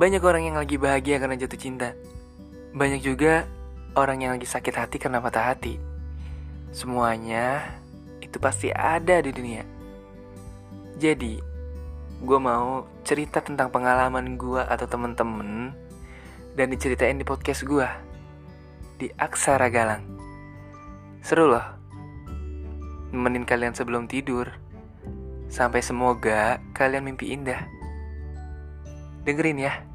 Banyak orang yang lagi bahagia karena jatuh cinta. Banyak juga orang yang lagi sakit hati karena patah hati. Semuanya itu pasti ada di dunia. Jadi, gue mau cerita tentang pengalaman gue atau temen-temen dan diceritain di podcast gue di Aksara Galang. Seru loh, nemenin kalian sebelum tidur. Sampai semoga kalian mimpi indah. Dengerin ya.